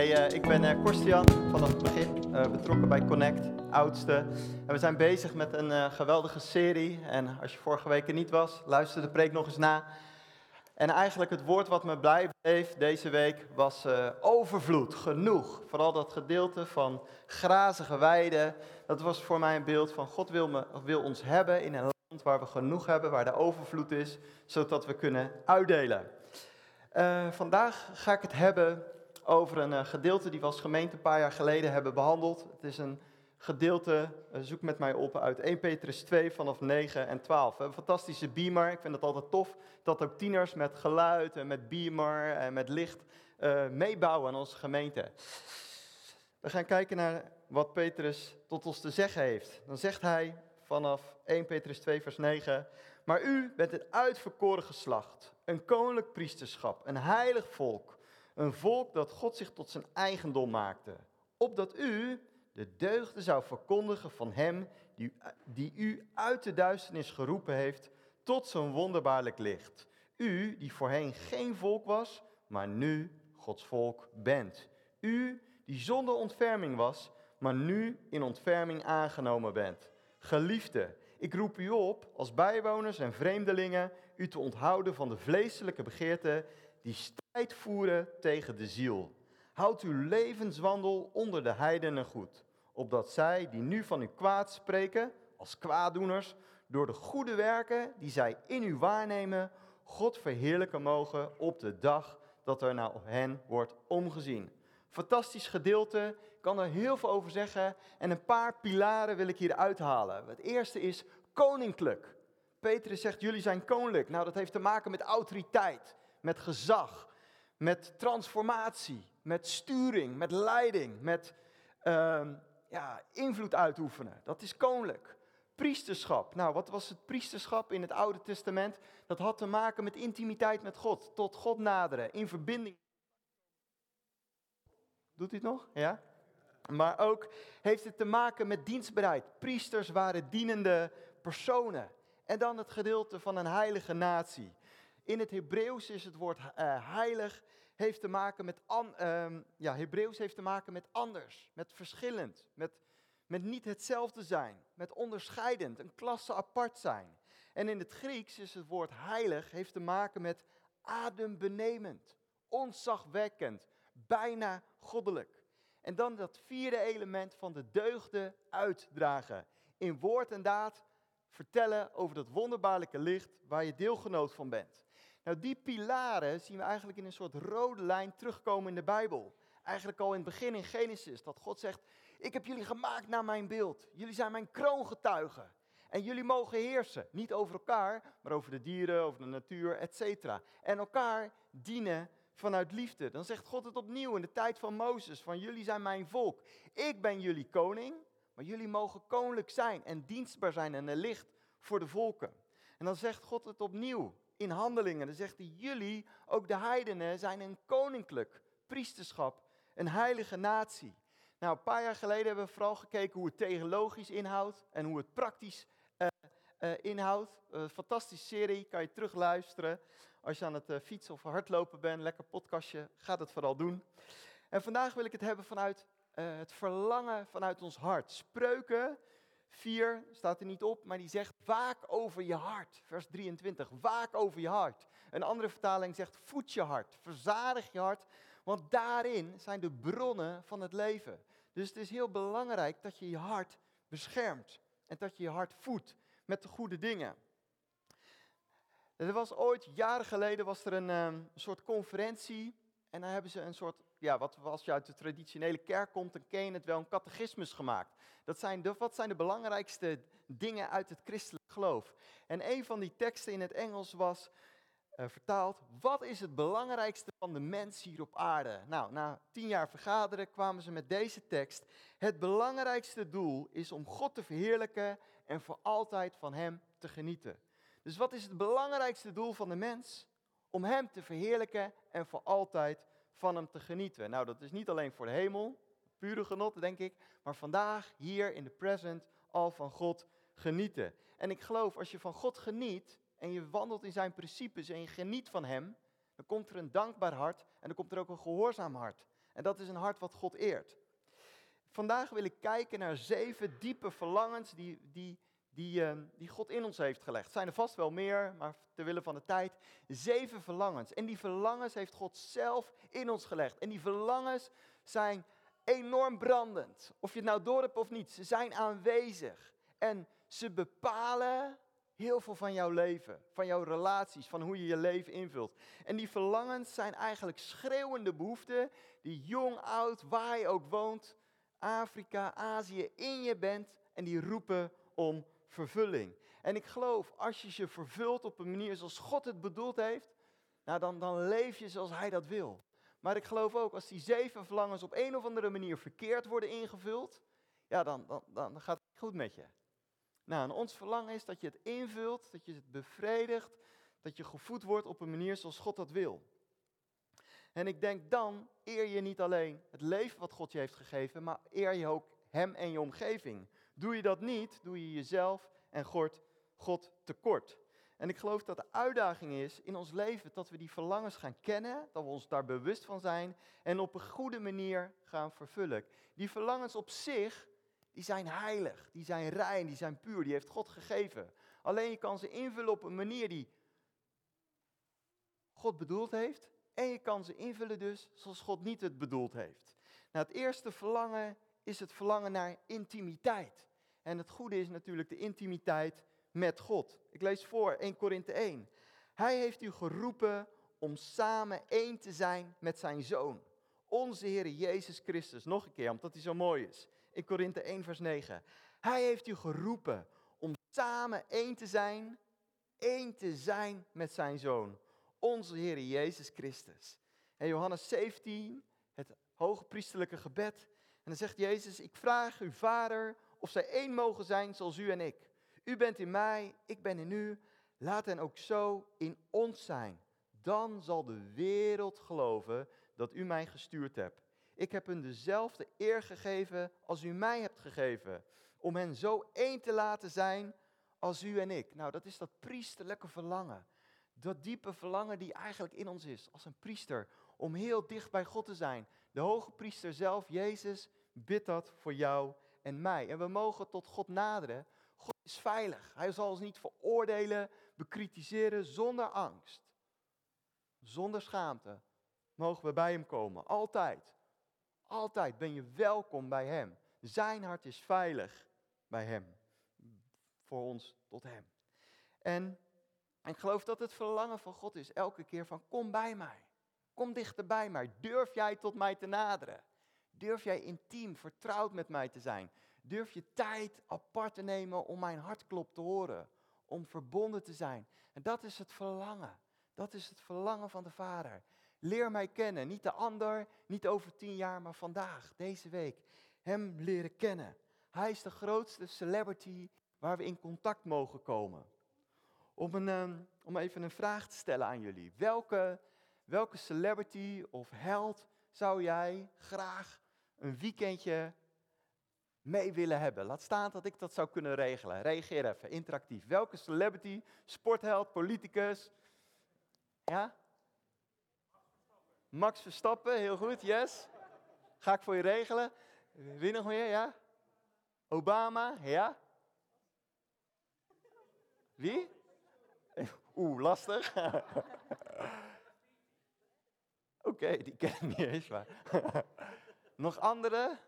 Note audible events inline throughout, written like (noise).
Eh, ik ben uh, Korstian, vanaf het begin uh, betrokken bij Connect, oudste. En we zijn bezig met een geweldige serie. En als je vorige week er niet was, luister de preek nog eens na. En eigenlijk het woord wat me blij bleef deze week was overvloed, genoeg. Vooral dat gedeelte van grazige weiden. Dat was voor mij een beeld van God wil, me, wil ons hebben in een land waar we genoeg hebben, waar de overvloed is, zodat we kunnen uitdelen. vandaag ga ik het hebben over een uh, gedeelte die we als gemeente een paar jaar geleden hebben behandeld. Het is een gedeelte, uh, zoek met mij op, uit 1 Petrus 2 vanaf 9 en 12. Een fantastische beamer, ik vind het altijd tof dat ook tieners met geluid en met beamer en met licht uh, meebouwen aan onze gemeente. We gaan kijken naar wat Petrus tot ons te zeggen heeft. Dan zegt hij vanaf 1 Petrus 2 vers 9, maar u bent het uitverkoren geslacht, een koninklijk priesterschap, een heilig volk een volk dat God zich tot zijn eigendom maakte. Opdat u de deugden zou verkondigen van hem die, die u uit de duisternis geroepen heeft tot zijn wonderbaarlijk licht. U die voorheen geen volk was, maar nu Gods volk bent. U die zonder ontferming was, maar nu in ontferming aangenomen bent. Geliefde, ik roep u op als bijwoners en vreemdelingen u te onthouden van de vleeselijke begeerten die strijd voeren tegen de ziel. Houd uw levenswandel onder de heidenen goed, opdat zij die nu van u kwaad spreken, als kwaaddoeners, door de goede werken die zij in u waarnemen, God verheerlijken mogen op de dag dat er naar hen wordt omgezien. Fantastisch gedeelte, ik kan er heel veel over zeggen en een paar pilaren wil ik hier uithalen. Het eerste is koninklijk. Petrus zegt, jullie zijn koninklijk. Nou, dat heeft te maken met autoriteit met gezag, met transformatie, met sturing, met leiding, met uh, ja, invloed uitoefenen. Dat is koninklijk. Priesterschap. Nou, wat was het priesterschap in het Oude Testament? Dat had te maken met intimiteit met God, tot God naderen, in verbinding. Doet u het nog? Ja? Maar ook heeft het te maken met dienstbereid. Priesters waren dienende personen. En dan het gedeelte van een heilige natie. In het Hebreeuws is het woord uh, heilig heeft te maken met um, ja, Hebreeuws heeft te maken met anders, met verschillend, met, met niet hetzelfde zijn, met onderscheidend, een klasse apart zijn. En in het Grieks is het woord heilig heeft te maken met adembenemend, onzagwekkend, bijna goddelijk. En dan dat vierde element van de deugden uitdragen. In woord en daad vertellen over dat wonderbaarlijke licht waar je deelgenoot van bent. Nou, die pilaren zien we eigenlijk in een soort rode lijn terugkomen in de Bijbel. Eigenlijk al in het begin in Genesis, dat God zegt, ik heb jullie gemaakt naar mijn beeld. Jullie zijn mijn kroongetuigen. En jullie mogen heersen, niet over elkaar, maar over de dieren, over de natuur, etc. En elkaar dienen vanuit liefde. Dan zegt God het opnieuw in de tijd van Mozes, van jullie zijn mijn volk. Ik ben jullie koning, maar jullie mogen koninklijk zijn en dienstbaar zijn en een licht voor de volken. En dan zegt God het opnieuw in handelingen. Dan zegt hij, jullie, ook de heidenen, zijn een koninklijk priesterschap, een heilige natie. Nou, een paar jaar geleden hebben we vooral gekeken hoe het theologisch inhoudt en hoe het praktisch uh, uh, inhoudt. Uh, fantastische serie, kan je terugluisteren. Als je aan het fietsen of hardlopen bent, lekker podcastje, ga dat vooral doen. En vandaag wil ik het hebben vanuit het verlangen vanuit ons hart. Spreuken 4 staat er niet op, maar die zegt waak over je hart. Vers 23, waak over je hart. Een andere vertaling zegt voed je hart, verzadig je hart, want daarin zijn de bronnen van het leven. Dus het is heel belangrijk dat je je hart beschermt en dat je je hart voedt met de goede dingen. Er was ooit, jaren geleden, was er een, ehm, soort conferentie en dan hebben ze een soort, ja, wat, als je uit de traditionele kerk komt, dan ken het wel, een catechismus gemaakt. Dat zijn de, wat zijn de belangrijkste dingen uit het christelijk geloof? En een van die teksten in het Engels was uh, vertaald, wat is het belangrijkste van de mens hier op aarde? Nou, na tien jaar vergaderen kwamen ze met deze tekst. Het belangrijkste doel is om God te verheerlijken en voor altijd van Hem te genieten. Dus wat is het belangrijkste doel van de mens? Om Hem te verheerlijken en voor altijd van Hem te genieten. Nou, dat is niet alleen voor de hemel, pure genot, denk ik. Maar vandaag, hier in de present, al van God genieten. En ik geloof, als je van God geniet en je wandelt in zijn principes en je geniet van Hem, dan komt er een dankbaar hart en dan komt er ook een gehoorzaam hart. En dat is een hart wat God eert. Vandaag wil ik kijken naar zeven diepe verlangens die, die, die, uh, die God in ons heeft gelegd. Het zijn er vast wel meer, maar ter wille van de tijd. Zeven verlangens. En die verlangens heeft God zelf in ons gelegd. En die verlangens zijn enorm brandend. Of je het nou door hebt of niet, ze zijn aanwezig. En ze bepalen heel veel van jouw leven, van jouw relaties, van hoe je je leven invult. En die verlangens zijn eigenlijk schreeuwende behoeften die jong, oud, waar je ook woont, Afrika, Azië, in je bent en die roepen om vervulling. En ik geloof, als je ze vervult op een manier zoals God het bedoeld heeft, nou dan, dan leef je zoals Hij dat wil. Maar ik geloof ook, als die zeven verlangens op een of andere manier verkeerd worden ingevuld, ja, dan, dan, dan gaat het goed met je. Nou, en ons verlangen is dat je het invult, dat je het bevredigt, dat je gevoed wordt op een manier zoals God dat wil. En ik denk dan eer je niet alleen het leven wat God je heeft gegeven, maar eer je ook Hem en je omgeving. Doe je dat niet, doe je jezelf en God, God tekort. En ik geloof dat de uitdaging is in ons leven dat we die verlangens gaan kennen, dat we ons daar bewust van zijn en op een goede manier gaan vervullen. Die verlangens op zich, die zijn heilig, die zijn rein, die zijn puur, die heeft God gegeven. Alleen je kan ze invullen op een manier die God bedoeld heeft en je kan ze invullen dus zoals God niet het bedoeld heeft. Nou, het eerste verlangen is het verlangen naar intimiteit. En het goede is natuurlijk de intimiteit met God. Ik lees voor 1 Korinthe 1. Hij heeft u geroepen om samen één te zijn met zijn zoon, onze Heer Jezus Christus. Nog een keer, omdat hij zo mooi is. In Korinthe 1 vers 9. Hij heeft u geroepen om samen één te zijn, één te zijn met zijn zoon, onze Heer Jezus Christus. En Johannes 17, het hoge priesterlijke gebed. En dan zegt Jezus, ik vraag u, Vader, of zij één mogen zijn zoals u en ik. U bent in mij, ik ben in u. Laat hen ook zo in ons zijn. Dan zal de wereld geloven dat u mij gestuurd hebt. Ik heb hun dezelfde eer gegeven als u mij hebt gegeven. Om hen zo één te laten zijn als u en ik. Nou, dat is dat priesterlijke verlangen. Dat diepe verlangen die eigenlijk in ons is, als een priester, om heel dicht bij God te zijn. De hoge priester zelf, Jezus, bidt dat voor jou en mij. En we mogen tot God naderen. God is veilig. Hij zal ons niet veroordelen, bekritiseren zonder angst. Zonder schaamte mogen we bij Hem komen. Altijd. Altijd ben je welkom bij Hem. Zijn hart is veilig bij Hem. Voor ons tot Hem. En ik geloof dat het verlangen van God is elke keer van kom bij mij. Kom dichter bij mij. Durf jij tot mij te naderen? Durf jij intiem, vertrouwd met mij te zijn? Durf je tijd apart te nemen om mijn hartklop te horen? Om verbonden te zijn? En dat is het verlangen. Dat is het verlangen van de Vader. Leer mij kennen. Niet de ander, niet over tien jaar, maar vandaag, deze week. Hem leren kennen. Hij is de grootste celebrity waar we in contact mogen komen. Om, een, ehm, om even een vraag te stellen aan jullie. Welke, welke celebrity of held zou jij graag een weekendje mee willen hebben? Laat staan dat ik dat zou kunnen regelen. Reageer even, interactief. Welke celebrity, sportheld, politicus? Ja? Max Verstappen, heel goed, yes. Ga ik voor je regelen. Wie nog meer, ja? Obama, ja? Wie? Oeh, lastig. (laughs) Oké, die ken ik niet eens, maar... (laughs) Nog andere?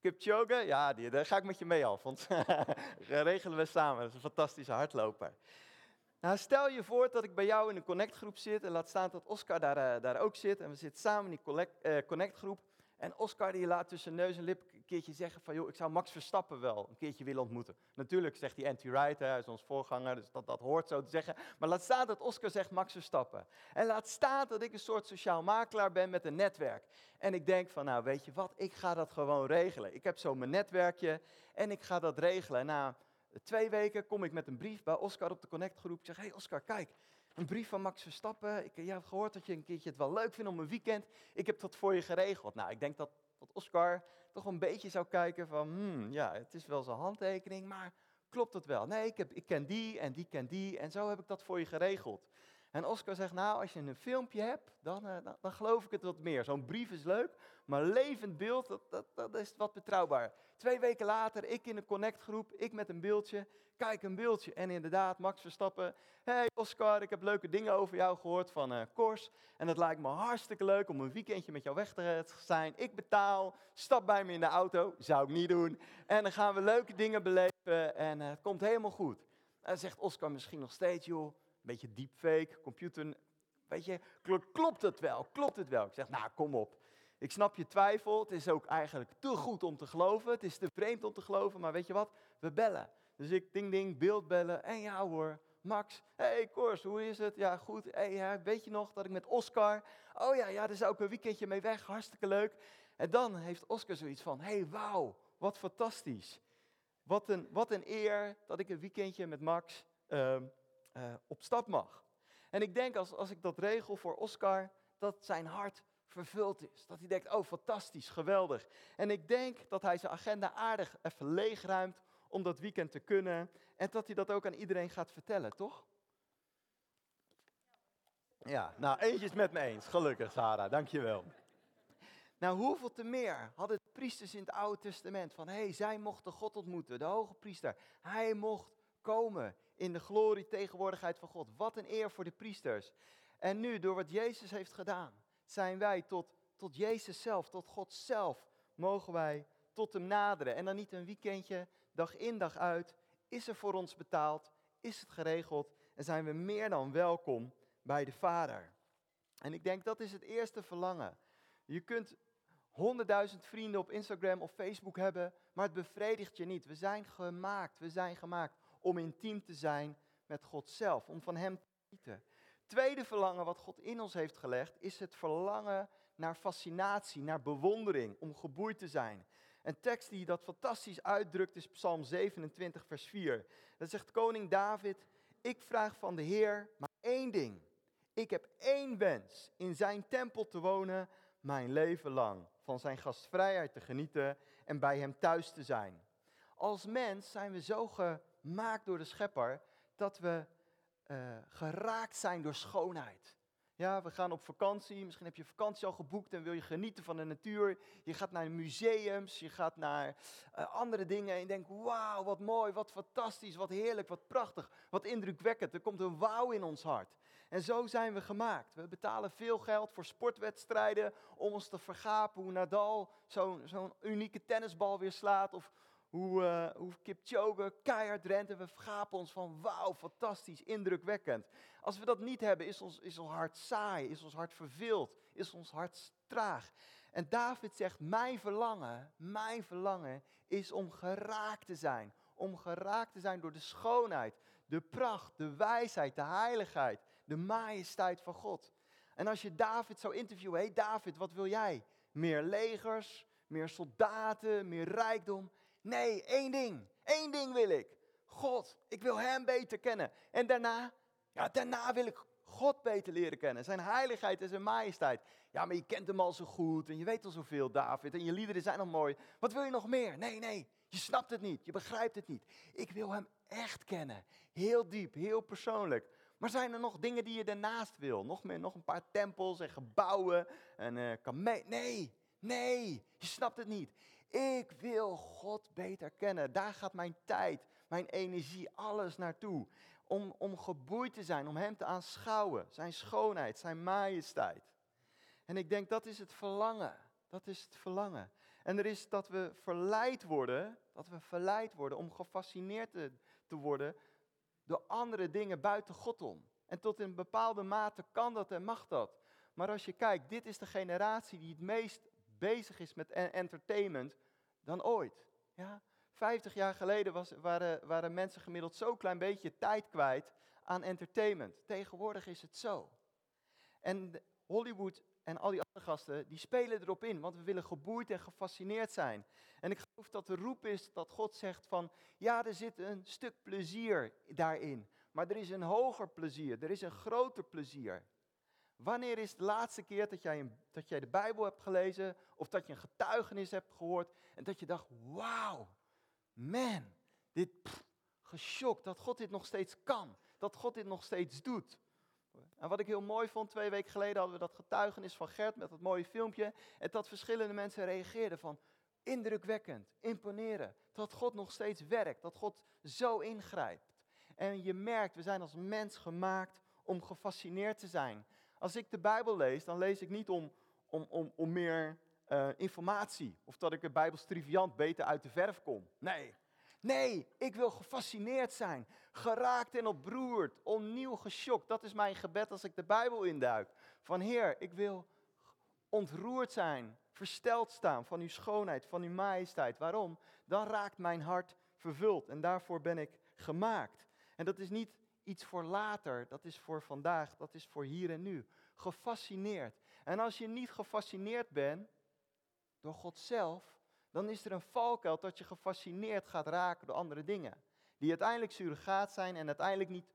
Kipchoge? Ja, die, daar ga ik met je mee af, want (laughs) regelen we samen. Dat is een fantastische hardloper. Nou, stel je voor dat ik bij jou in een connectgroep zit en laat staan dat Oscar daar, uh, daar ook zit. En we zitten samen in die uh, connectgroep. En Oscar die laat tussen neus en lip een keertje zeggen van... joh, ik zou Max Verstappen wel een keertje willen ontmoeten. Natuurlijk zegt hij anti-right, hij is ons voorganger, dus dat, dat hoort zo te zeggen. Maar laat staan dat Oscar zegt Max Verstappen. En laat staan dat ik een soort sociaal makelaar ben met een netwerk. En ik denk van, nou weet je wat, ik ga dat gewoon regelen. Ik heb zo mijn netwerkje en ik ga dat regelen. Na twee weken kom ik met een brief bij Oscar op de connectgroep. Ik zeg, hey Oscar, kijk, een brief van Max Verstappen. Ik, je hebt gehoord dat je een keertje het wel leuk vindt om een weekend. Ik heb dat voor je geregeld. Nou, ik denk dat, dat Oscar toch een beetje zou kijken van, hmm, ja, het is wel zijn handtekening, maar klopt het wel? Nee, ik, heb, ik ken die en die ken die en zo heb ik dat voor je geregeld. En Oscar zegt, nou, als je een filmpje hebt, dan, uh, dan, dan, geloof ik het wat meer. Zo'n brief is leuk, maar levend beeld, dat, dat, dat is wat betrouwbaar. Twee weken later, ik in een connectgroep, ik met een beeldje, kijk een beeldje. En inderdaad, Max Verstappen, hey Oscar, ik heb leuke dingen over jou gehoord van uh, Kors. En het lijkt me hartstikke leuk om een weekendje met jou weg te zijn. Ik betaal, stap bij me in de auto, zou ik niet doen. En dan gaan we leuke dingen beleven en uh, het komt helemaal goed. En dan zegt Oscar misschien nog steeds, joh, beetje deepfake, computer. Weet je, klopt het wel? Klopt het wel? Ik zeg, nou, kom op. Ik snap je twijfel. Het is ook eigenlijk te goed om te geloven. Het is te vreemd om te geloven. Maar weet je wat? We bellen. Dus ik ding ding, beeld bellen. En ja hoor, Max. hey, Kors, hoe is het? Ja, goed. Hey, weet je nog dat ik met Oscar... Oh ja, ja, daar zou ik een weekendje mee weg. Hartstikke leuk. En dan heeft Oscar zoiets van... hey, wauw, wat fantastisch. Wat een, wat een eer dat ik een weekendje met Max... Uh, uh, op stap mag. En ik denk als, als ik dat regel voor Oscar, dat zijn hart vervuld is. Dat hij denkt, oh fantastisch, geweldig. En ik denk dat hij zijn agenda aardig even leegruimt om dat weekend te kunnen. En dat hij dat ook aan iedereen gaat vertellen, toch? Ja, nou eentje is met me eens. Gelukkig, Sarah, dankjewel. Nou, hoeveel te meer hadden de priesters in het Oude Testament van, hé, hey, zij mochten God ontmoeten, de hoge priester. Hij mocht komen in de glorie, tegenwoordigheid van God. Wat een eer voor de priesters. En nu, door wat Jezus heeft gedaan, zijn wij tot, tot Jezus zelf, tot God zelf, mogen wij tot hem naderen. En dan niet een weekendje, dag in, dag uit. Is er voor ons betaald? Is het geregeld? En zijn we meer dan welkom bij de Vader? En ik denk dat is het eerste verlangen. Je kunt honderdduizend vrienden op Instagram of Facebook hebben, maar het bevredigt je niet. We zijn gemaakt, we zijn gemaakt om intiem te zijn met God zelf, om van Hem te genieten. Tweede verlangen wat God in ons heeft gelegd, is het verlangen naar fascinatie, naar bewondering, om geboeid te zijn. Een tekst die dat fantastisch uitdrukt is Psalm 27, vers 4. Dat zegt koning David, ik vraag van de Heer maar één ding. Ik heb één wens, in zijn tempel te wonen mijn leven lang. Van zijn gastvrijheid te genieten en bij hem thuis te zijn. Als mens zijn we zo ge gemaakt door de schepper, dat we uh, geraakt zijn door schoonheid. Ja, we gaan op vakantie, misschien heb je vakantie al geboekt en wil je genieten van de natuur. Je gaat naar museums, je gaat naar uh, andere dingen en je denkt, wauw, wat mooi, wat fantastisch, wat heerlijk, wat prachtig, wat indrukwekkend. Er komt een wauw in ons hart. En zo zijn we gemaakt. We betalen veel geld voor sportwedstrijden om ons te vergapen hoe Nadal zo'n zo'n unieke tennisbal weer slaat of hoe, uh, hoe Kipchoge keihard rent en we vergapen ons van wauw, fantastisch, indrukwekkend. Als we dat niet hebben, is ons, is ons hart saai, is ons hart verveeld, is ons hart traag. En David zegt, mijn verlangen, mijn verlangen is om geraakt te zijn. Om geraakt te zijn door de schoonheid, de pracht, de wijsheid, de heiligheid, de majesteit van God. En als je David zou interviewen, hé hey David, wat wil jij? Meer legers, meer soldaten, meer rijkdom? Nee, één ding. Eén ding wil ik. God. Ik wil Hem beter kennen. En daarna, ja, daarna wil ik God beter leren kennen. Zijn heiligheid en zijn majesteit. Ja, maar je kent hem al zo goed en je weet al zoveel, David. En je liederen zijn al mooi. Wat wil je nog meer? Nee, nee. Je snapt het niet. Je begrijpt het niet. Ik wil hem echt kennen. Heel diep, heel persoonlijk. Maar zijn er nog dingen die je daarnaast wil? Nog meer, nog een paar tempels en gebouwen en uh, Nee, nee. Je snapt het niet. Ik wil God beter kennen. Daar gaat mijn tijd, mijn energie, alles naartoe. Om, om geboeid te zijn, om Hem te aanschouwen. Zijn schoonheid, zijn majesteit. En ik denk dat is het verlangen. Dat is het verlangen. En er is dat we verleid worden, dat we verleid worden om gefascineerd te, te worden door andere dingen buiten God om. En tot in bepaalde mate kan dat en mag dat. Maar als je kijkt, dit is de generatie die het meest bezig is met entertainment dan ooit. Ja? 50 jaar geleden was, waren, waren mensen gemiddeld zo'n klein beetje tijd kwijt aan entertainment. Tegenwoordig is het zo. En Hollywood en al die andere gasten, die spelen erop in, want we willen geboeid en gefascineerd zijn. En ik geloof dat de roep is dat God zegt van, ja, er zit een stuk plezier daarin, maar er is een hoger plezier, er is een groter plezier. Wanneer is de laatste keer dat jij, een, dat jij de Bijbel hebt gelezen of dat je een getuigenis hebt gehoord en dat je dacht, wauw, man, dit, geschokt dat God dit nog steeds kan, dat God dit nog steeds doet. En wat ik heel mooi vond, twee weken geleden hadden we dat getuigenis van Gert met dat mooie filmpje. En dat verschillende mensen reageerden van indrukwekkend, imponeren. Dat God nog steeds werkt, dat God zo ingrijpt. En je merkt, we zijn als mens gemaakt om gefascineerd te zijn. Als ik de Bijbel lees, dan lees ik niet om, om, om, om meer uh, informatie. Of dat ik de Bijbels triviant beter uit de verf kom. Nee, Nee, ik wil gefascineerd zijn, geraakt en opbroerd, opnieuw geschokt. Dat is mijn gebed als ik de Bijbel induik. Van Heer, ik wil ontroerd zijn, versteld staan van uw schoonheid, van uw majesteit. Waarom? Dan raakt mijn hart vervuld en daarvoor ben ik gemaakt. En dat is niet iets voor later, dat is voor vandaag, dat is voor hier en nu. Gefascineerd. En als je niet gefascineerd bent door God zelf, dan is er een valkuil dat je gefascineerd gaat raken door andere dingen. Die uiteindelijk surrogaat zijn en uiteindelijk niet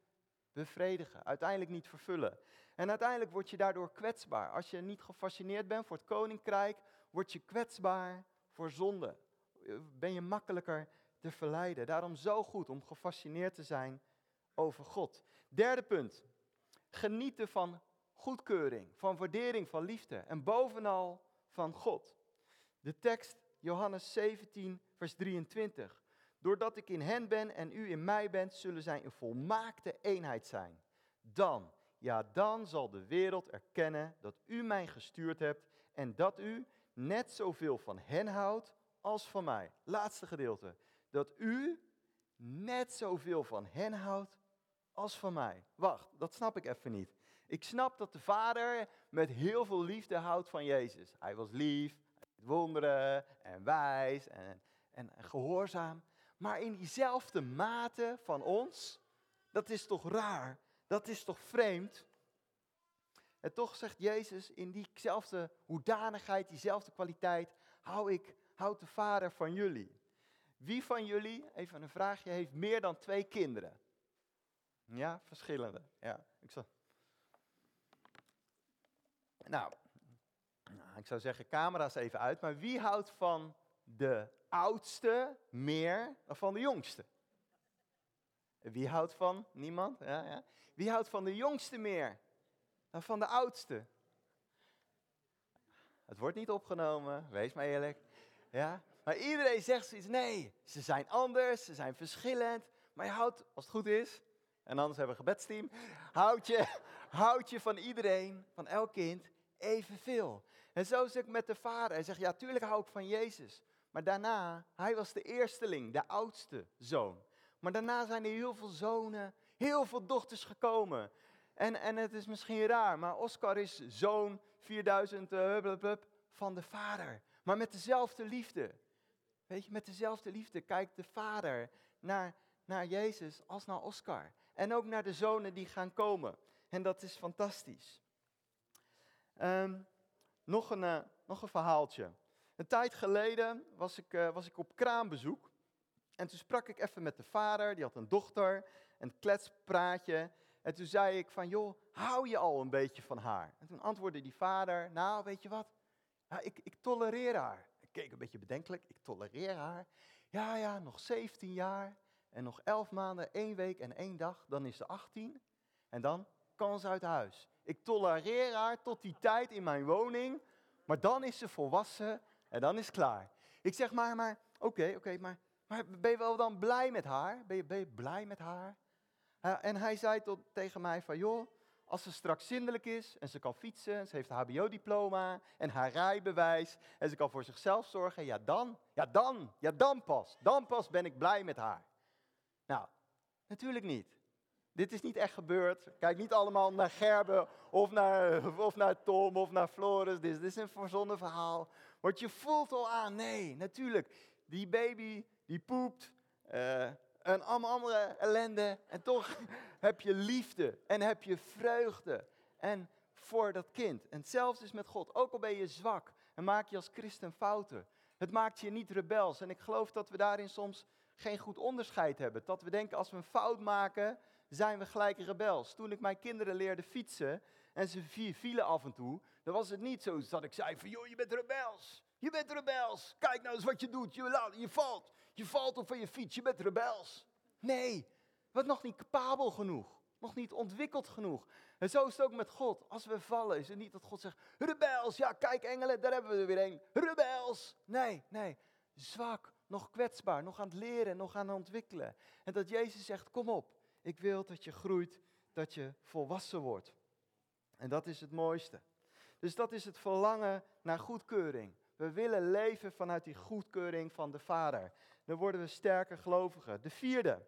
bevredigen, uiteindelijk niet vervullen. En uiteindelijk word je daardoor kwetsbaar. Als je niet gefascineerd bent voor het koninkrijk, word je kwetsbaar voor zonde. Ben je makkelijker te verleiden. Daarom zo goed om gefascineerd te zijn over God. Derde punt. Genieten van goedkeuring, van waardering, van liefde. En bovenal van God. De tekst Johannes 17, vers 23. Doordat ik in hen ben en u in mij bent, zullen zij een volmaakte eenheid zijn. Dan, ja, dan zal de wereld erkennen dat u mij gestuurd hebt en dat u net zoveel van hen houdt als van mij. Laatste gedeelte. Dat u net zoveel van hen houdt als van mij. Wacht, dat snap ik even niet. Ik snap dat de Vader met heel veel liefde houdt van Jezus. Hij was lief, wonderen en wijs en, en, gehoorzaam. Maar in diezelfde mate van ons, dat is toch raar, dat is toch vreemd. En toch zegt Jezus in diezelfde hoedanigheid, diezelfde kwaliteit, hou ik, houd de Vader van jullie. Wie van jullie, even een vraagje, heeft meer dan twee kinderen? Ja, verschillende. Ja, ik zal... Nou, nou, ik zou zeggen, camera's even uit. Maar wie houdt van de oudste meer dan van de jongste? Wie houdt van? Niemand? Ja, ja. Wie houdt van de jongste meer dan van de oudste? Het wordt niet opgenomen, wees maar eerlijk. Ja? Maar iedereen zegt zoiets, nee, ze zijn anders, ze zijn verschillend. Maar je houdt, als het goed is, en anders hebben we een gebedsteam, houd je, houd je van iedereen, van elk kind, evenveel. En zo is het met de vader. Hij zegt, ja, tuurlijk hou ik van Jezus. Maar daarna, hij was de eersteling, de oudste zoon. Maar daarna zijn er heel veel zonen, heel veel dochters gekomen. En, en het is misschien raar, maar Oscar is zoon 4000 uh, van de vader. Maar met dezelfde liefde. Weet je, met dezelfde liefde kijkt de vader naar, naar Jezus als naar Oscar. En ook naar de zonen die gaan komen. En dat is fantastisch. Um, nog, een, uh, nog een verhaaltje. Een tijd geleden was ik, uh, was ik op kraambezoek. En toen sprak ik even met de vader, die had een dochter, een kletspraatje. En toen zei ik van, joh, hou je al een beetje van haar? En toen antwoordde die vader, nou, weet je wat? Ik, ik tolereer haar. Ik keek een beetje bedenkelijk, ik tolereer haar. Ja, ja, nog 17 jaar en nog 11 maanden, 1 week en 1 dag, dan is ze 18. En dan kan ze uit huis. Ik tolereer haar tot die tijd in mijn woning, maar dan is ze volwassen en dan is het klaar. Ik zeg maar, maar oké, oké, maar, ben je wel dan blij met haar? Ben je, ben je blij met haar? en hij zei tot, tegen mij van, joh, als ze straks zindelijk is en ze kan fietsen, ze heeft een hbo-diploma en haar rijbewijs en ze kan voor zichzelf zorgen, ja dan, ja dan, ja dan pas, dan pas ben ik blij met haar. Nou, natuurlijk niet. Dit is niet echt gebeurd. Kijk niet allemaal naar Gerben of naar, of naar Tom of naar Floris. Dit, is een verzonnen verhaal. Want je voelt al aan, nee, natuurlijk. Die baby, die poept. Uh, en allemaal andere ellende. En toch (laughs) heb je liefde en heb je vreugde. En voor dat kind. En hetzelfde is met God. Ook al ben je zwak en maak je als christen fouten. Het maakt je niet rebels. En ik geloof dat we daarin soms geen goed onderscheid hebben. Dat we denken als we een fout maken, zijn we gelijk rebels. Toen ik mijn kinderen leerde fietsen en ze vielen af en toe, dan was het niet zo dat ik zei van, joh, je bent rebels. Je bent rebels. Kijk nou eens wat je doet. Je, je valt. Je valt op van je fiets. Je bent rebels. Nee, wat nog niet capabel genoeg. nog niet ontwikkeld genoeg. En zo is het ook met God. Als we vallen, is het niet dat God zegt, rebels, ja kijk engelen, daar hebben we er weer een. Rebels. Nee, nee, zwak, nog kwetsbaar, nog aan het leren, nog aan het ontwikkelen. En dat Jezus zegt, kom op, ik wil dat je groeit, dat je volwassen wordt. En dat is het mooiste. Dus dat is het verlangen naar goedkeuring. We willen leven vanuit die goedkeuring van de Vader. Dan worden we sterker gelovigen. De vierde.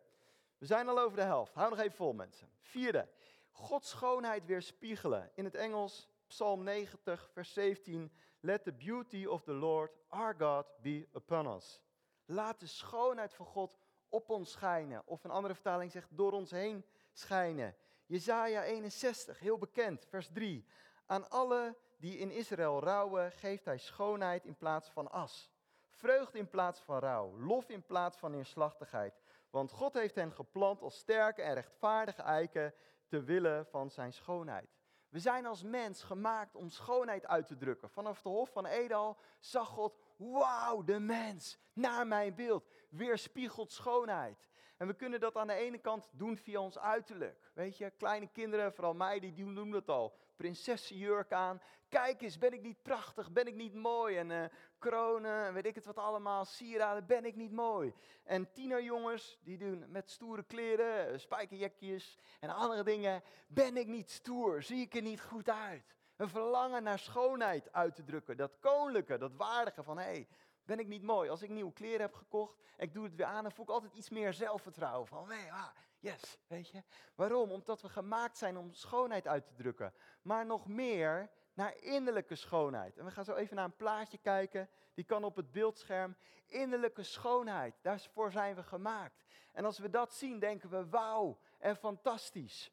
We zijn al over de helft. Hou nog even vol, mensen. Vierde. Gods schoonheid weerspiegelen. In het Engels, Psalm 90, vers 17. Let the beauty of the Lord, our God, be upon us. Laat de schoonheid van God op ons schijnen. Of een andere vertaling zegt door ons heen schijnen. Jezaja 61, heel bekend, vers 3. Aan alle die in Israël rouwen, geeft hij schoonheid in plaats van as. Vreugde in plaats van rouw, lof in plaats van neerslachtigheid. Want God heeft hen geplant als sterke en rechtvaardige eiken te willen van zijn schoonheid. We zijn als mens gemaakt om schoonheid uit te drukken. Vanaf de Hof van Edal zag God, wauw, de mens, naar mijn beeld, weerspiegelt schoonheid. En we kunnen dat aan de ene kant doen via ons uiterlijk. Weet je, kleine kinderen, vooral mij, die doen dat al. Prinsessenjurk aan. Kijk eens, ben ik niet prachtig? Ben ik niet mooi? En uh, kronen, en weet ik het wat allemaal, sieraden, ben ik niet mooi? En tienerjongens, die doen met stoere kleren, eh, spijkerjekjes en andere dingen. Ben ik niet stoer? Zie ik er niet goed uit? Een verlangen naar schoonheid uit te drukken. Dat koninklijke, dat waardige van, hé, hey, ben ik niet mooi? Als ik nieuwe kleren heb gekocht en ik doe het weer aan, dan voel ik altijd iets meer zelfvertrouwen. Van, nee, ah, yes, weet je. Waarom? Omdat we gemaakt zijn om schoonheid uit te drukken. Maar nog meer naar innerlijke schoonheid. En we gaan zo even naar een plaatje kijken. Die kan op het beeldscherm. Innerlijke schoonheid, daarvoor zijn we gemaakt. En als we dat zien, denken we, wauw en fantastisch.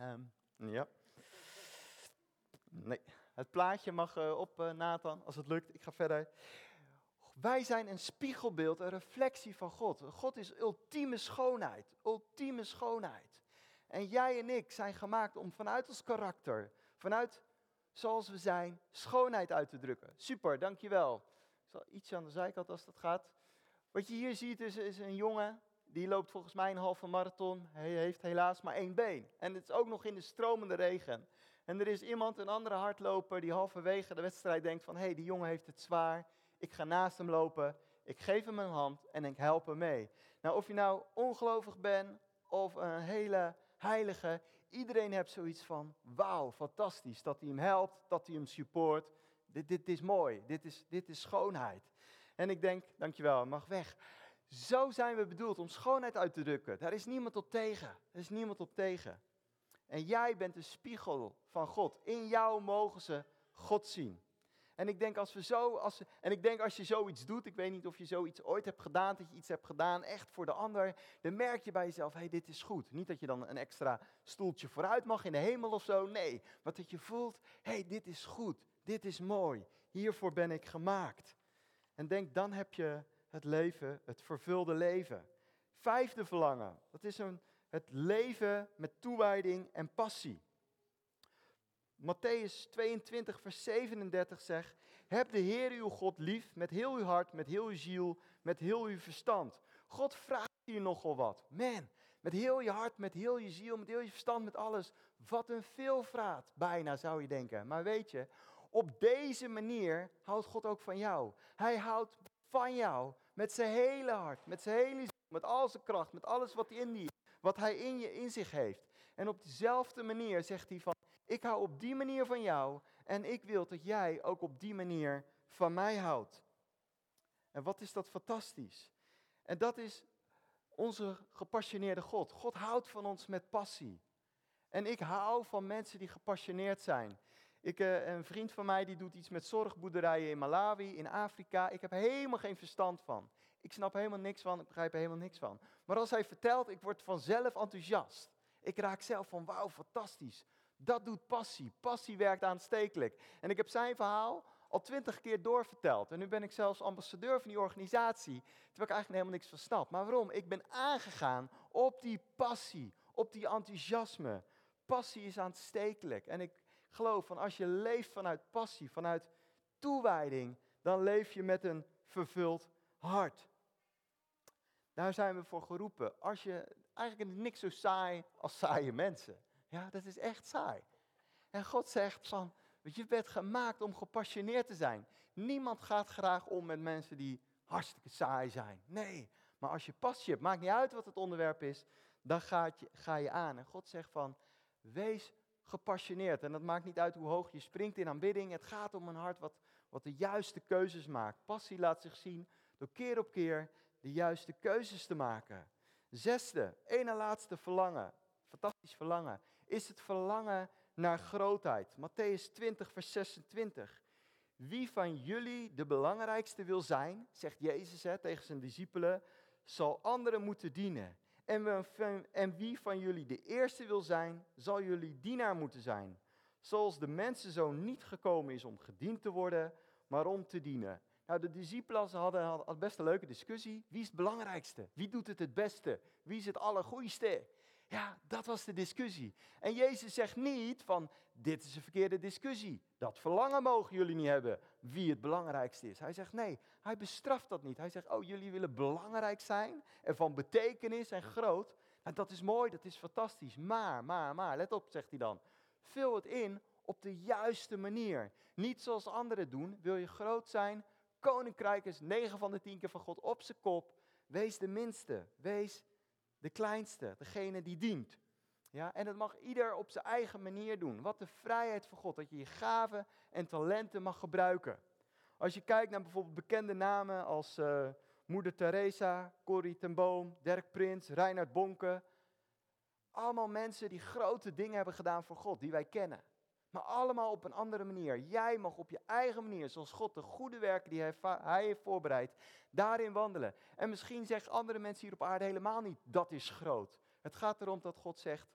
Um, ja. Nee, het plaatje mag uh, op, uh, Nathan, als het lukt. Ik ga verder. Wij zijn een spiegelbeeld, een reflectie van God. God is ultieme schoonheid, ultieme schoonheid. En jij en ik zijn gemaakt om vanuit ons karakter, vanuit zoals we zijn, schoonheid uit te drukken. Super, dankjewel. Ik zal iets aan de zijkant als dat gaat. Wat je hier ziet is, is een jongen, die loopt volgens mij een halve marathon. Hij heeft helaas maar één been. En het is ook nog in de stromende regen. En er is iemand, een andere hardloper, die halverwege de wedstrijd denkt van... hé, hey, die jongen heeft het zwaar ik ga naast hem lopen, ik geef hem een hand en ik help hem mee. Nou, of je nou ongelovig bent of een hele heilige, iedereen heeft zoiets van, wauw, fantastisch, dat hij hem helpt, dat hij hem support. Dit, dit is mooi, dit is, dit is schoonheid. En ik denk, dankjewel, mag weg. Zo zijn we bedoeld om schoonheid uit te drukken. Daar is niemand op tegen. Er is niemand op tegen. En jij bent de spiegel van God. In jou mogen ze God zien. En ik denk als we zo, als, en ik denk als je zoiets doet, ik weet niet of je zoiets ooit hebt gedaan, dat je iets hebt gedaan echt voor de ander, dan merk je bij jezelf, hé, hey, dit is goed. Niet dat je dan een extra stoeltje vooruit mag in de hemel of zo, nee. Maar dat je voelt, hé, hey, dit is goed, dit is mooi, hiervoor ben ik gemaakt. En denk, dan heb je het leven, het vervulde leven. Vijfde verlangen, dat is een, het leven met toewijding en passie. Matthäus 22, vers 37 zegt: Heb de Heer uw God lief met heel uw hart, met heel uw ziel, met heel uw verstand. God vraagt hier nogal wat. Man, met heel je hart, met heel je ziel, met heel je verstand, met alles. Wat een veelvraat, bijna zou je denken. Maar weet je, op deze manier houdt God ook van jou. Hij houdt van jou met zijn hele hart, met zijn hele ziel, met al zijn kracht, met alles wat, in die, wat hij in je in zich heeft. En op dezelfde manier zegt hij van, ik hou op die manier van jou en ik wil dat jij ook op die manier van mij houdt. En wat is dat fantastisch? En dat is onze gepassioneerde God. God houdt van ons met passie. En ik hou van mensen die gepassioneerd zijn. Ik, uh, een vriend van mij die doet iets met zorgboerderijen in Malawi, in Afrika. Ik heb helemaal geen verstand van. Ik snap helemaal niks van, ik begrijp er helemaal niks van. Maar als hij vertelt, ik word vanzelf enthousiast. Ik raak zelf van, wauw, fantastisch. Dat doet passie. Passie werkt aanstekelijk. En ik heb zijn verhaal al twintig keer doorverteld. En nu ben ik zelfs ambassadeur van die organisatie, terwijl ik eigenlijk helemaal niks van snap. Maar waarom? Ik ben aangegaan op die passie, op die enthousiasme. Passie is aanstekelijk. En ik geloof van als je leeft vanuit passie, vanuit toewijding, dan leef je met een vervuld hart. Daar zijn we voor geroepen. Als je eigenlijk niks zo saai als saaie mensen. Ja, dat is echt saai. En God zegt van, je bent gemaakt om gepassioneerd te zijn. Niemand gaat graag om met mensen die hartstikke saai zijn. Nee, maar als je passie hebt, maakt niet uit wat het onderwerp is, dan gaat je, ga je aan. En God zegt van, wees gepassioneerd. En dat maakt niet uit hoe hoog je springt in aanbidding. Het gaat om een hart wat, wat de juiste keuzes maakt. Passie laat zich zien door keer op keer de juiste keuzes te maken. Zesde, ene laatste verlangen, fantastisch verlangen, is het verlangen naar grootheid. Matthäus 20, vers 26. Wie van jullie de belangrijkste wil zijn, zegt Jezus hè, tegen zijn discipelen, zal anderen moeten dienen. En, wie van jullie de eerste wil zijn, zal jullie dienaar moeten zijn. Zoals de mensenzoon niet gekomen is om gediend te worden, maar om te dienen. Nou, de discipelen hadden, hadden best een leuke discussie. Wie is het belangrijkste? Wie doet het het beste? Wie is het allergoeiste? Ja, dat was de discussie. En Jezus zegt niet van, dit is een verkeerde discussie. Dat verlangen mogen jullie niet hebben, wie het belangrijkste is. Hij zegt nee, hij bestraft dat niet. Hij zegt, oh jullie willen belangrijk zijn en van betekenis en groot. Nou, dat is mooi, dat is fantastisch. Maar, maar, maar, let op, zegt hij dan. Vul het in op de juiste manier. Niet zoals anderen doen. Wil je groot zijn? Koninkrijk is 9 van de 10 keer van God op zijn kop. Wees de minste. Wees de kleinste, degene die dient. Ja, en dat mag ieder op zijn eigen manier doen. Wat de vrijheid van God, dat je je gaven en talenten mag gebruiken. Als je kijkt naar bijvoorbeeld bekende namen als uh, Moeder Teresa, Corrie ten Boom, Dirk Prins, Reinhard Bonke. Allemaal mensen die grote dingen hebben gedaan voor God, die wij kennen. Maar allemaal op een andere manier. Jij mag op je eigen manier, zoals God de goede werken die hij, hij heeft voorbereid, daarin wandelen. En misschien zeggen andere mensen hier op aarde helemaal niet, dat is groot. Het gaat erom dat God zegt,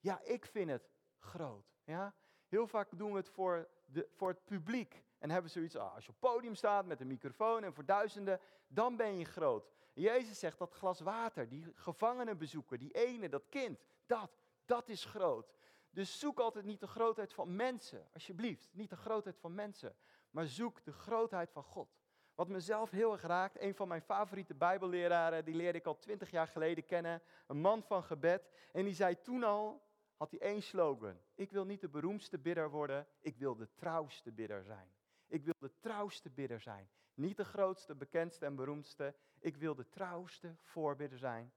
ja, ik vind het groot. Ja? Heel vaak doen we het voor, de, voor het publiek. En hebben zoiets, ah, als je op het podium staat met een microfoon en voor duizenden, dan ben je groot. Jezus zegt dat glas water, die gevangenenbezoeker, die ene, dat kind, dat, dat is groot. Dus zoek altijd niet de grootheid van mensen, alsjeblieft. Niet de grootheid van mensen, maar zoek de grootheid van God. Wat mezelf heel erg raakt, een van mijn favoriete Bijbelleraren, die leerde ik al twintig jaar geleden kennen. Een man van gebed. En die zei toen al, had hij één slogan. Ik wil niet de beroemdste bidder worden, ik wil de trouwste bidder zijn. Ik wil de trouwste bidder zijn. Niet de grootste, bekendste en beroemdste. Ik wil de trouwste voorbidder zijn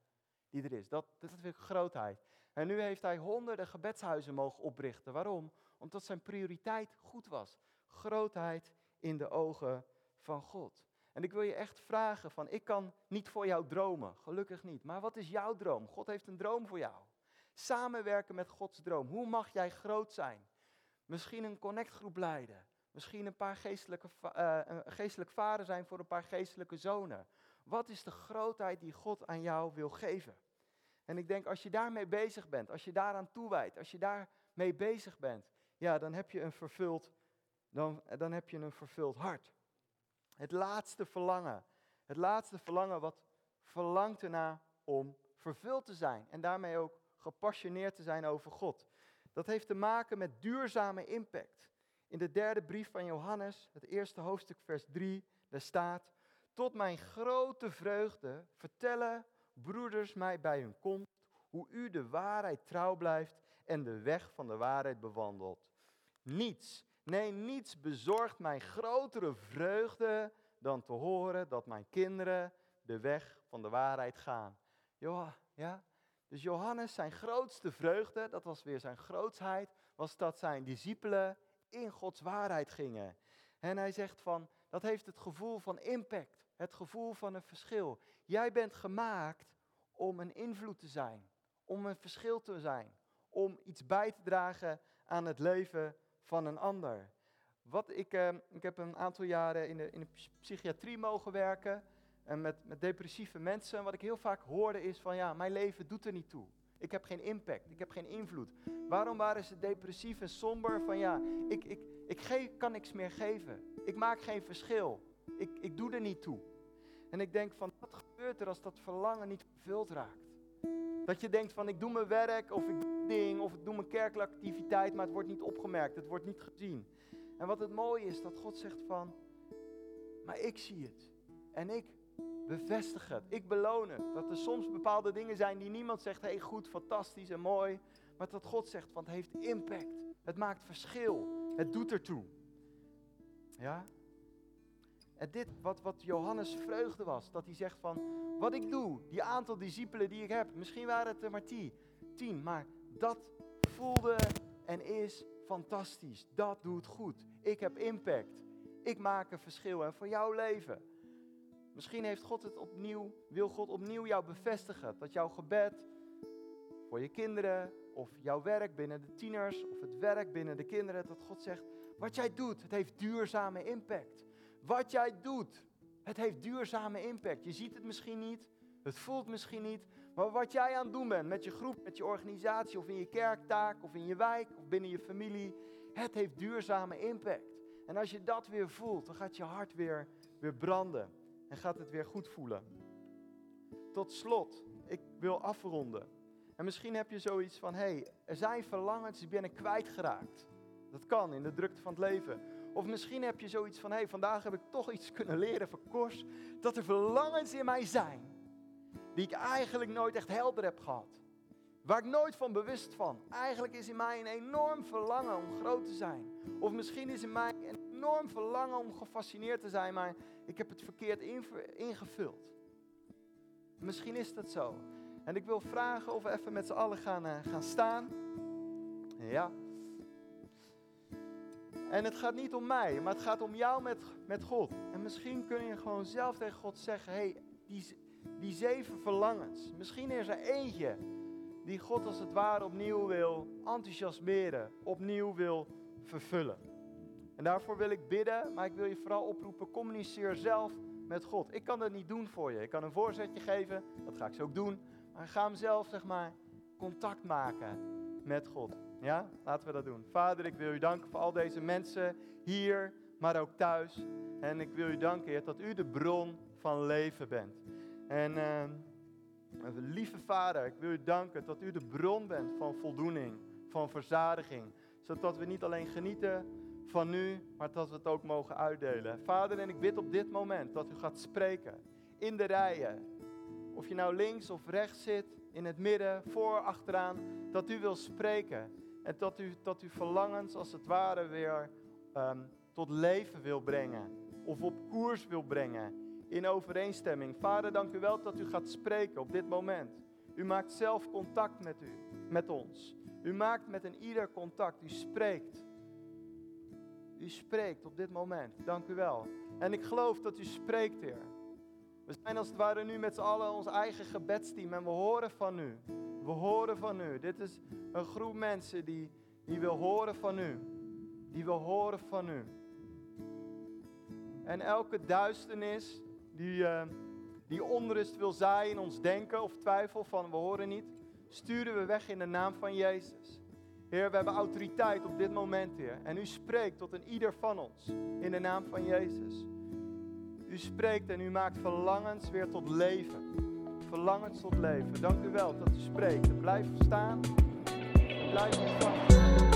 die er is. Dat, dat vind ik grootheid. En nu heeft hij honderden gebedshuizen mogen oprichten. Waarom? Omdat zijn prioriteit goed was. Grootheid in de ogen van God. En ik wil je echt vragen van, ik kan niet voor jou dromen, gelukkig niet. Maar wat is jouw droom? God heeft een droom voor jou. Samenwerken met Gods droom. Hoe mag jij groot zijn? Misschien een connectgroep leiden. Misschien een paar geestelijke, uh, geestelijk vader zijn voor een paar geestelijke zonen. Wat is de grootheid die God aan jou wil geven? En ik denk, als je daarmee bezig bent, als je daaraan toewijdt, als je daarmee bezig bent, ja, dan heb je een vervuld, dan, dan heb je een vervuld hart. Het laatste verlangen, het laatste verlangen wat verlangt erna om vervuld te zijn en daarmee ook gepassioneerd te zijn over God. Dat heeft te maken met duurzame impact. In de derde brief van Johannes, het eerste hoofdstuk, vers 3, daar staat: Tot mijn grote vreugde vertellen broeders mij bij hun komst hoe u de waarheid trouw blijft en de weg van de waarheid bewandelt. Niets, nee, niets bezorgt mij grotere vreugde dan te horen dat mijn kinderen de weg van de waarheid gaan. Ja, ja. Dus Johannes, zijn grootste vreugde, dat was weer zijn grootsheid, was dat zijn discipelen in Gods waarheid gingen. En hij zegt van, dat heeft het gevoel van impact, het gevoel van een verschil. Jij bent gemaakt om een invloed te zijn, om een verschil te zijn, om iets bij te dragen aan het leven van een ander. Wat ik, eh, ik heb een aantal jaren in de, in de psychiatrie mogen werken en met, met depressieve mensen. Wat ik heel vaak hoorde is van ja, mijn leven doet er niet toe. Ik heb geen impact, ik heb geen invloed. Waarom waren ze depressief en somber? Van ja, ik, ik, ik kan niks meer geven. Ik maak geen verschil. Ik, ik doe er niet toe. En ik denk van, wat gebeurt er als dat verlangen niet vervuld raakt? Dat je denkt van, ik doe mijn werk of ik doe ding of ik doe mijn kerkelijke activiteit, maar het wordt niet opgemerkt, het wordt niet gezien. En wat het mooie is, dat God zegt van, maar ik zie het. En ik bevestig het. Ik beloon het. Dat er soms bepaalde dingen zijn die niemand zegt, hey, goed, fantastisch en mooi. Maar dat God zegt, want het heeft impact. Het maakt verschil. Het doet ertoe. Ja? En dit, wat, wat Johannes vreugde was, dat hij zegt van, wat ik doe, die aantal discipelen die ik heb, misschien waren het er maar tien, tien maar dat voelde en is fantastisch. Dat doet goed. Ik heb impact. Ik maak een verschil en voor jouw leven. Misschien heeft God het opnieuw, wil God opnieuw jou bevestigen. Dat jouw gebed voor je kinderen, of jouw werk binnen de tieners, of het werk binnen de kinderen, dat God zegt, wat jij doet, het heeft duurzame impact. Wat jij doet, het heeft duurzame impact. Je ziet het misschien niet, het voelt misschien niet, maar wat jij aan het doen bent met je groep, met je organisatie, of in je kerktaak, of in je wijk, of binnen je familie, het heeft duurzame impact. En als je dat weer voelt, dan gaat je hart weer, weer branden en gaat het weer goed voelen. Tot slot, ik wil afronden. En misschien heb je zoiets van, hé, hey, er zijn verlangens die ben ik kwijtgeraakt. Kan in de drukte van het leven. Of misschien heb je zoiets van, hé, hey, vandaag heb ik toch iets kunnen leren van Kors. Dat er verlangens in mij zijn, die ik eigenlijk nooit echt helder heb gehad. Waar ik nooit van bewust van. Eigenlijk is in mij een enorm verlangen om groot te zijn. Of misschien is in mij een enorm verlangen om gefascineerd te zijn, maar ik heb het verkeerd ingevuld. Misschien is dat zo. En ik wil vragen of we even met z'n allen gaan, uh, gaan staan. Ja. En het gaat niet om mij, maar het gaat om jou met, met God. En misschien kun je gewoon zelf tegen God zeggen: hé, hey, die, die zeven verlangens. Misschien is er eentje die God als het ware opnieuw wil enthousiasmeren, opnieuw wil vervullen. En daarvoor wil ik bidden, maar ik wil je vooral oproepen: communiceer zelf met God. Ik kan dat niet doen voor je. Ik kan een voorzetje geven, dat ga ik zo ook doen. Maar ga hem zelf, zeg maar, contact maken met God. Ja, laten we dat doen. Vader, ik wil u danken voor al deze mensen hier, maar ook thuis. En ik wil u danken, Heer, dat u de bron van leven bent. En uh, lieve Vader, ik wil u danken dat u de bron bent van voldoening, van verzadiging. Zodat we niet alleen genieten van u, maar dat we het ook mogen uitdelen. Vader, en ik bid op dit moment dat u gaat spreken in de rijen, of je nou links of rechts zit, in het midden, voor, achteraan, dat u wil spreken. En dat u, dat u verlangens als het ware weer ehm, tot leven wil brengen. Of op koers wil brengen. In overeenstemming. Vader, dank u wel dat u gaat spreken op dit moment. U maakt zelf contact met u, met ons. U maakt met een ieder contact. U spreekt. U spreekt op dit moment. Dank u wel. En ik geloof dat u spreekt, Heer. We zijn als het ware nu met z'n allen ons eigen gebedsteam en we horen van u. We horen van u. Dit is een groep mensen die, die wil horen van u. Die wil horen van u. En elke duisternis die, uh, die onrust wil zaaien in ons denken of twijfel van we horen niet, sturen we weg in de naam van Jezus. Heer, we hebben autoriteit op dit moment, Heer. En u spreekt tot een ieder van ons in de naam van Jezus. U spreekt en u maakt verlangens weer tot leven. Verlangens tot leven. Dank u wel dat u spreekt. blijf staan. Blijf ontvangen.